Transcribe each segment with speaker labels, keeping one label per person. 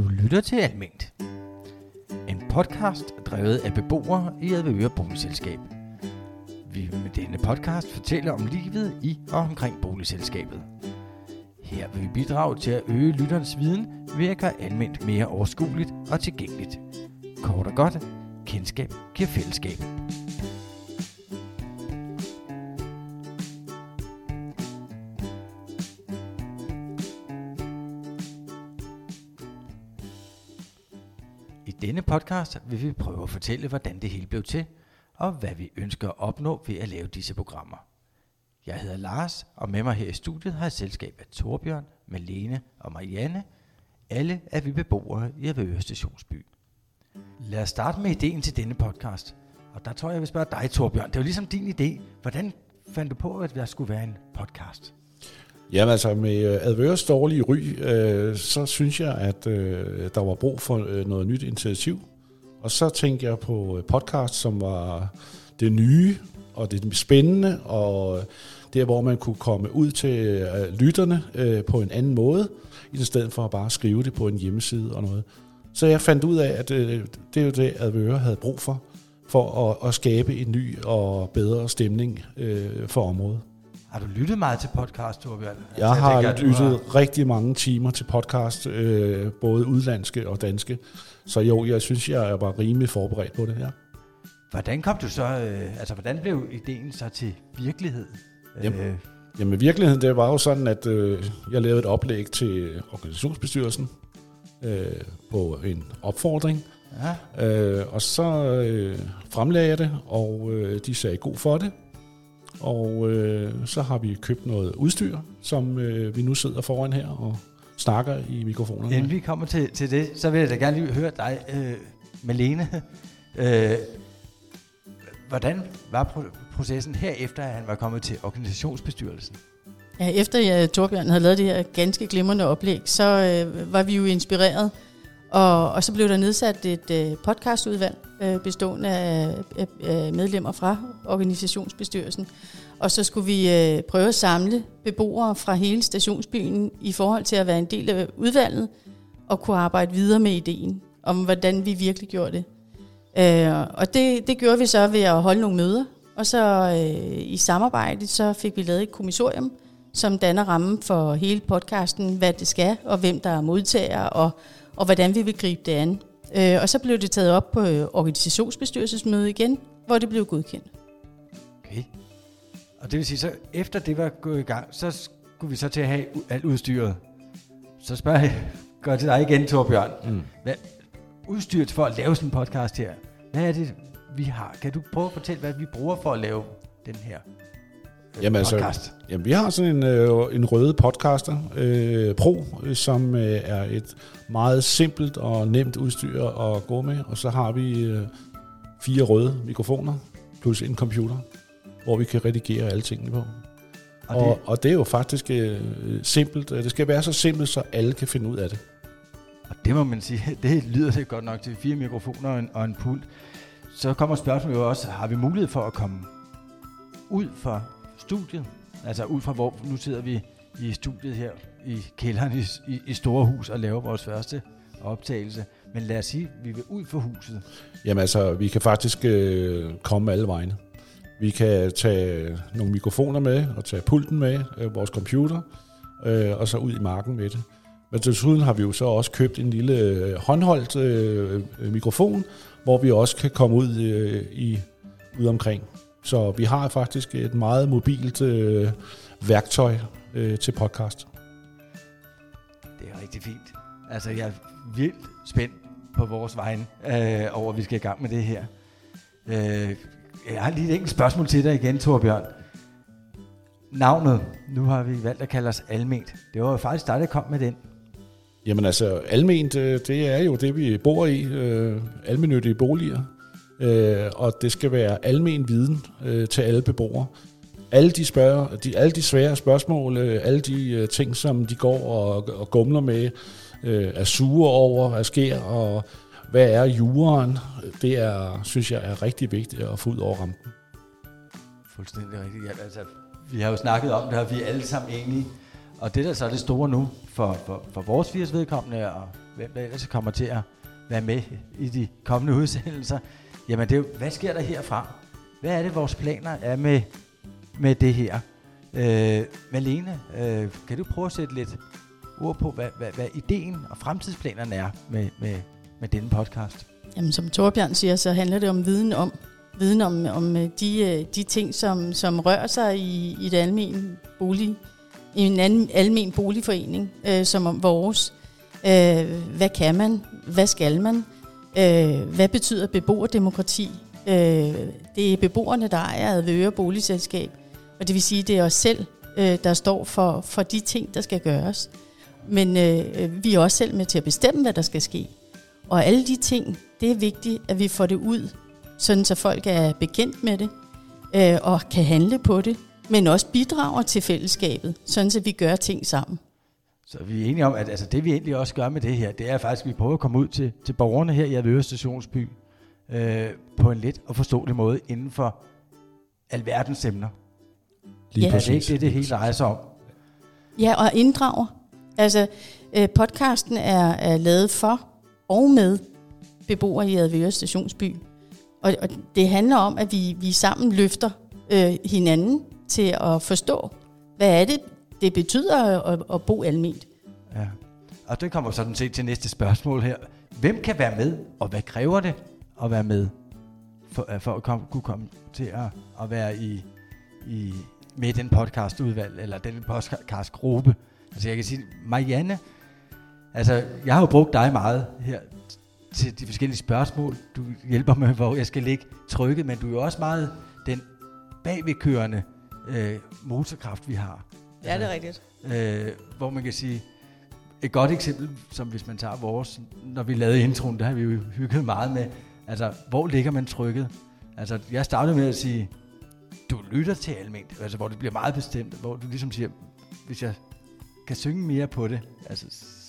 Speaker 1: Du lytter til Alment. En podcast drevet af beboere i Advøre Boligselskab. Vi vil med denne podcast fortælle om livet i og omkring boligselskabet. Her vil vi bidrage til at øge lytterens viden ved at gøre alment mere overskueligt og tilgængeligt. Kort og godt, kendskab giver fællesskab. Denne podcast vil vi prøve at fortælle, hvordan det hele blev til, og hvad vi ønsker at opnå ved at lave disse programmer. Jeg hedder Lars, og med mig her i studiet har jeg selskab af Torbjørn, Malene og Marianne. Alle er vi beboere i Avedøre Stationsby. Lad os starte med ideen til denne podcast. Og der tror jeg, jeg vil spørge dig, Torbjørn. Det var ligesom din idé. Hvordan fandt du på, at der skulle være en podcast?
Speaker 2: Jamen altså, med øh, Advøres dårlige ry, øh, så synes jeg, at øh, der var brug for øh, noget nyt initiativ. Og så tænkte jeg på øh, podcast, som var det nye og det spændende, og der, hvor man kunne komme ud til øh, lytterne øh, på en anden måde, i stedet for at bare skrive det på en hjemmeside og noget. Så jeg fandt ud af, at øh, det er jo det, Advøre havde brug for, for at, at skabe en ny og bedre stemning øh, for området.
Speaker 1: Har du lyttet meget til podcast, Torbjørn?
Speaker 2: Jeg
Speaker 1: Altså,
Speaker 2: har
Speaker 1: tænker,
Speaker 2: lyttet
Speaker 1: har-
Speaker 2: rigtig mange timer til podcast, øh, både udlandske og danske. Så jo, jeg synes, jeg var rimelig forberedt på det her.
Speaker 1: Hvordan kom du så, øh, altså hvordan blev ideen så til virkelighed?
Speaker 2: Jamen,
Speaker 1: Øh,
Speaker 2: Jamen virkeligheden, det var jo sådan, at øh, jeg lavede et oplæg til organisationsbestyrelsen øh, på en opfordring.
Speaker 1: ja.
Speaker 2: Øh, og så øh, fremlagde jeg det, og øh, de sagde god for det. Og øh, så har vi købt noget udstyr, som øh, vi nu sidder foran her og snakker i mikrofonerne.
Speaker 1: Inden vi kommer til, til det, så vil jeg da gerne lige høre dig, øh, Malene. Øh, hvordan var pro- processen herefter, at han var kommet til organisationsbestyrelsen?
Speaker 3: Ja, efter jeg, Torbjørn havde lavet det her ganske glimrende oplæg, så øh, var vi jo inspireret, og, og så blev der nedsat et øh, podcastudvalg øh, bestående af, af, af medlemmer fra organisationsbestyrelsen. Og så skulle vi øh, prøve at samle beboere fra hele stationsbyen i forhold til at være en del af udvalget og kunne arbejde videre med ideen om, hvordan vi virkelig gjorde det. Øh, og det, det gjorde vi så ved at holde nogle møder, og så øh, i samarbejde så fik vi lavet et kommissorium, som danner rammen for hele podcasten, hvad det skal, og hvem der er modtager, og, og hvordan vi vil gribe det an. Øh, og så blev det taget op på øh, organisationsbestyrelsesmøde igen, hvor det blev godkendt.
Speaker 1: Okay. Og det vil sige, så efter det var gået i gang, så skulle vi så til at have alt udstyret. Så spørger jeg, gør til dig igen, Torbjørn.
Speaker 2: Mm.
Speaker 1: Hvad, udstyret for at lave sådan en podcast her, hvad er det, vi har? Kan du prøve at fortælle, hvad vi bruger for at lave den her
Speaker 2: Jamen altså,
Speaker 1: podcast?
Speaker 2: Jamen, vi har sådan en, øh, en røde podcaster, øh, Pro, øh, som øh, er et meget simpelt og nemt udstyr at gå med. Og så har vi øh, fire røde mikrofoner, plus en computer, hvor vi kan redigere alle tingene på.
Speaker 1: Og
Speaker 2: Og,
Speaker 1: det-
Speaker 2: og, det er jo faktisk øh, simpelt. Det skal være så simpelt, så alle kan finde ud af det.
Speaker 1: Og det må man sige, det lyder det godt nok til fire mikrofoner og en, og en pult. Så kommer spørgsmålet jo også, har vi mulighed for at komme ud fra studiet? Altså ud fra hvor, nu sidder vi i studiet her i kælderen i, i, i Store Hus og laver vores første optagelse. Men lad os sige, at vi vil ud for huset.
Speaker 2: Jamen altså, vi kan faktisk øh, komme alle vegne. Vi kan tage nogle mikrofoner med, og tage pulten med, øh, vores computer, øh, og så ud i marken med det. Men desuden har vi jo så også købt en lille øh, håndholdt øh, øh, mikrofon, hvor vi også kan komme ud øh, i ud omkring. Så vi har faktisk et meget mobilt øh, værktøj øh, til podcast.
Speaker 1: Det er rigtig fint. Altså, jeg er vildt spændt på vores vegne øh, over, at vi skal i gang med det her. Øh, jeg har lige et enkelt spørgsmål til dig igen, Torbjørn. Navnet, nu har vi valgt at kalde os Alment. Det var jo faktisk dig, der kom med den.
Speaker 2: Jamen altså, alment, øh, det er jo det, vi bor i, øh, almennyttige boliger, øh, og det skal være almen viden øh, til alle beboere. Alle de, spørger, de, alle de svære spørgsmål, øh, alle de øh, ting, som de går og, og gumler med, øh, er sure over, hvad sker, og hvad er juren, det er, synes jeg er rigtig vigtigt at få ud over rampen.
Speaker 1: Fuldstændig rigtigt. Ja, altså, vi har jo snakket om det, her, vi er alle sammen enige. Og det, der så er det store nu, for, for, for vores fires vedkommende, og hvem der ellers kommer til at være med i de kommende udsendelser. Jamen, det er jo, hvad sker der herfra? Hvad er det, vores planer er med, med det her? Øh, Malene, øh, kan du prøve at sætte lidt ord på, hvad, hvad, hvad ideen og fremtidsplanerne er med, med, med denne podcast?
Speaker 3: Jamen, som Torbjørn siger, så handler det om viden om, viden om, om øh, de, øh, de ting, som, som rører sig i, i det almen bolig, i en anden almen boligforening, øh, som vores. Øh, hvad kan man? Hvad skal man? Øh, hvad betyder beboerdemokrati? Øh, det er beboerne, der ejer Advøre Boligselskab, og det vil sige, det er os selv, øh, der står for, for de ting, der skal gøres. Men øh, vi er også selv med til at bestemme, hvad der skal ske. Og alle de ting, det er vigtigt, at vi får det ud, sådan så folk er bekendt med det, øh, og kan handle på det, men også bidrager til fællesskabet, sådan så vi gør ting sammen.
Speaker 1: Så vi er enige om, at altså, det vi egentlig også gør med det her, det er faktisk, at vi prøver at komme ud til, til borgerne her i Avedøre Stationsby øh, på en let og forståelig måde inden for alverdens emner.
Speaker 2: Lige
Speaker 3: Ja.
Speaker 1: Det er ikke det, det hele drejer sig om.
Speaker 3: Ja, og inddrager. Altså, øh, podcasten er, er lavet for og med beboere i Advøre Stationsby. Og, og det handler om, at vi, vi sammen løfter øh, hinanden til at forstå, hvad er det, det betyder at, at bo almindeligt.
Speaker 1: Ja. Og det kommer sådan set til næste spørgsmål her. Hvem kan være med, og hvad kræver det at være med, for, øh, for at komme, kunne komme til at, at være i, i, med i den podcastudvalg, eller den podcastgruppe? Altså jeg kan sige, Marianne, altså jeg har jo brugt dig meget her til de forskellige spørgsmål. Du hjælper mig, hvor jeg skal ligge trykket, men du er jo også meget den bagvedkørende øh, motorkraft, vi har.
Speaker 4: Ja, det er rigtigt.
Speaker 1: Øh, hvor man kan sige, et godt eksempel, som hvis man tager vores, når vi lavede introen, der har vi jo hygget meget med, altså, hvor ligger man trykket? Altså, jeg startede med at sige, du lytter til alment, altså, hvor det bliver meget bestemt, hvor du ligesom siger, hvis jeg kan synge mere på det, altså,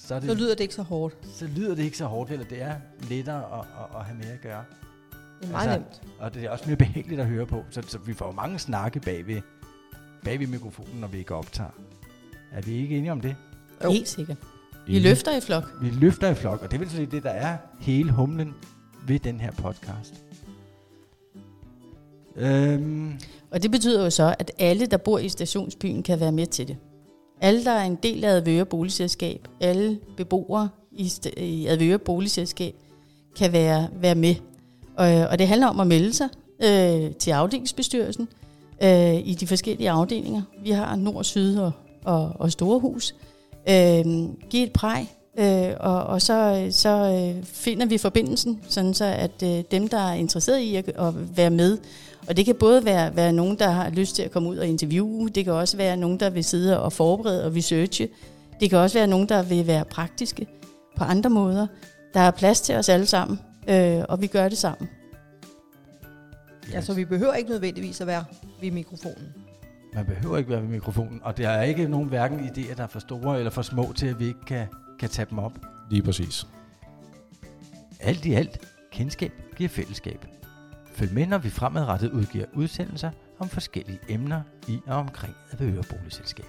Speaker 1: så, det,
Speaker 4: Så lyder det ikke så hårdt.
Speaker 1: så lyder det ikke så hårdt, eller det er lettere at, at, at have mere at gøre.
Speaker 4: Det er meget
Speaker 1: Altså,
Speaker 4: nemt.
Speaker 1: Og det er også mere behageligt at høre på, så, så vi får mange snakke bag ved, bag ved mikrofonen, når vi ikke optager. Er vi ikke enige om det?
Speaker 4: Jo.
Speaker 3: Helt sikkert. Vi løfter i flok.
Speaker 1: Vi løfter i flok, og det er vel sådan det, der er hele humlen ved den her podcast. Øhm,
Speaker 3: Og det betyder jo så, at alle, der bor i stationsbyen, kan være med til det. Alle, der er en del af Advøre Boligselskab, alle beboere i, st- i Advøre Boligselskab, kan være, være med. Og, og det handler om at melde sig øh, til afdelingsbestyrelsen øh, i de forskellige afdelinger. Vi har Nord, Syd og, og, og Storehus. Øh, giv et præg, øh, og, og så, så øh, finder vi forbindelsen, sådan så at øh, dem, der er interesseret i at, at være med, og det kan både være, være nogen, der har lyst til at komme ud og interviewe, det kan også være nogen, der vil sidde og forberede og researche, det kan også være nogen, der vil være praktiske på andre måder. Der er plads til os alle sammen, øh, og vi gør det sammen.
Speaker 4: Ja, så vi behøver ikke nødvendigvis at være ved mikrofonen.
Speaker 1: man behøver ikke være ved mikrofonen, og der er ikke nogen hverken idéer, der er for store eller for små til, at vi ikke kan, kan tage dem op.
Speaker 2: Lige præcis.
Speaker 1: Alt i alt, kendskab giver fællesskab. Følg med, når vi fremadrettet udgiver udsendelser om forskellige emner i og omkring Avedøre Boligselskab.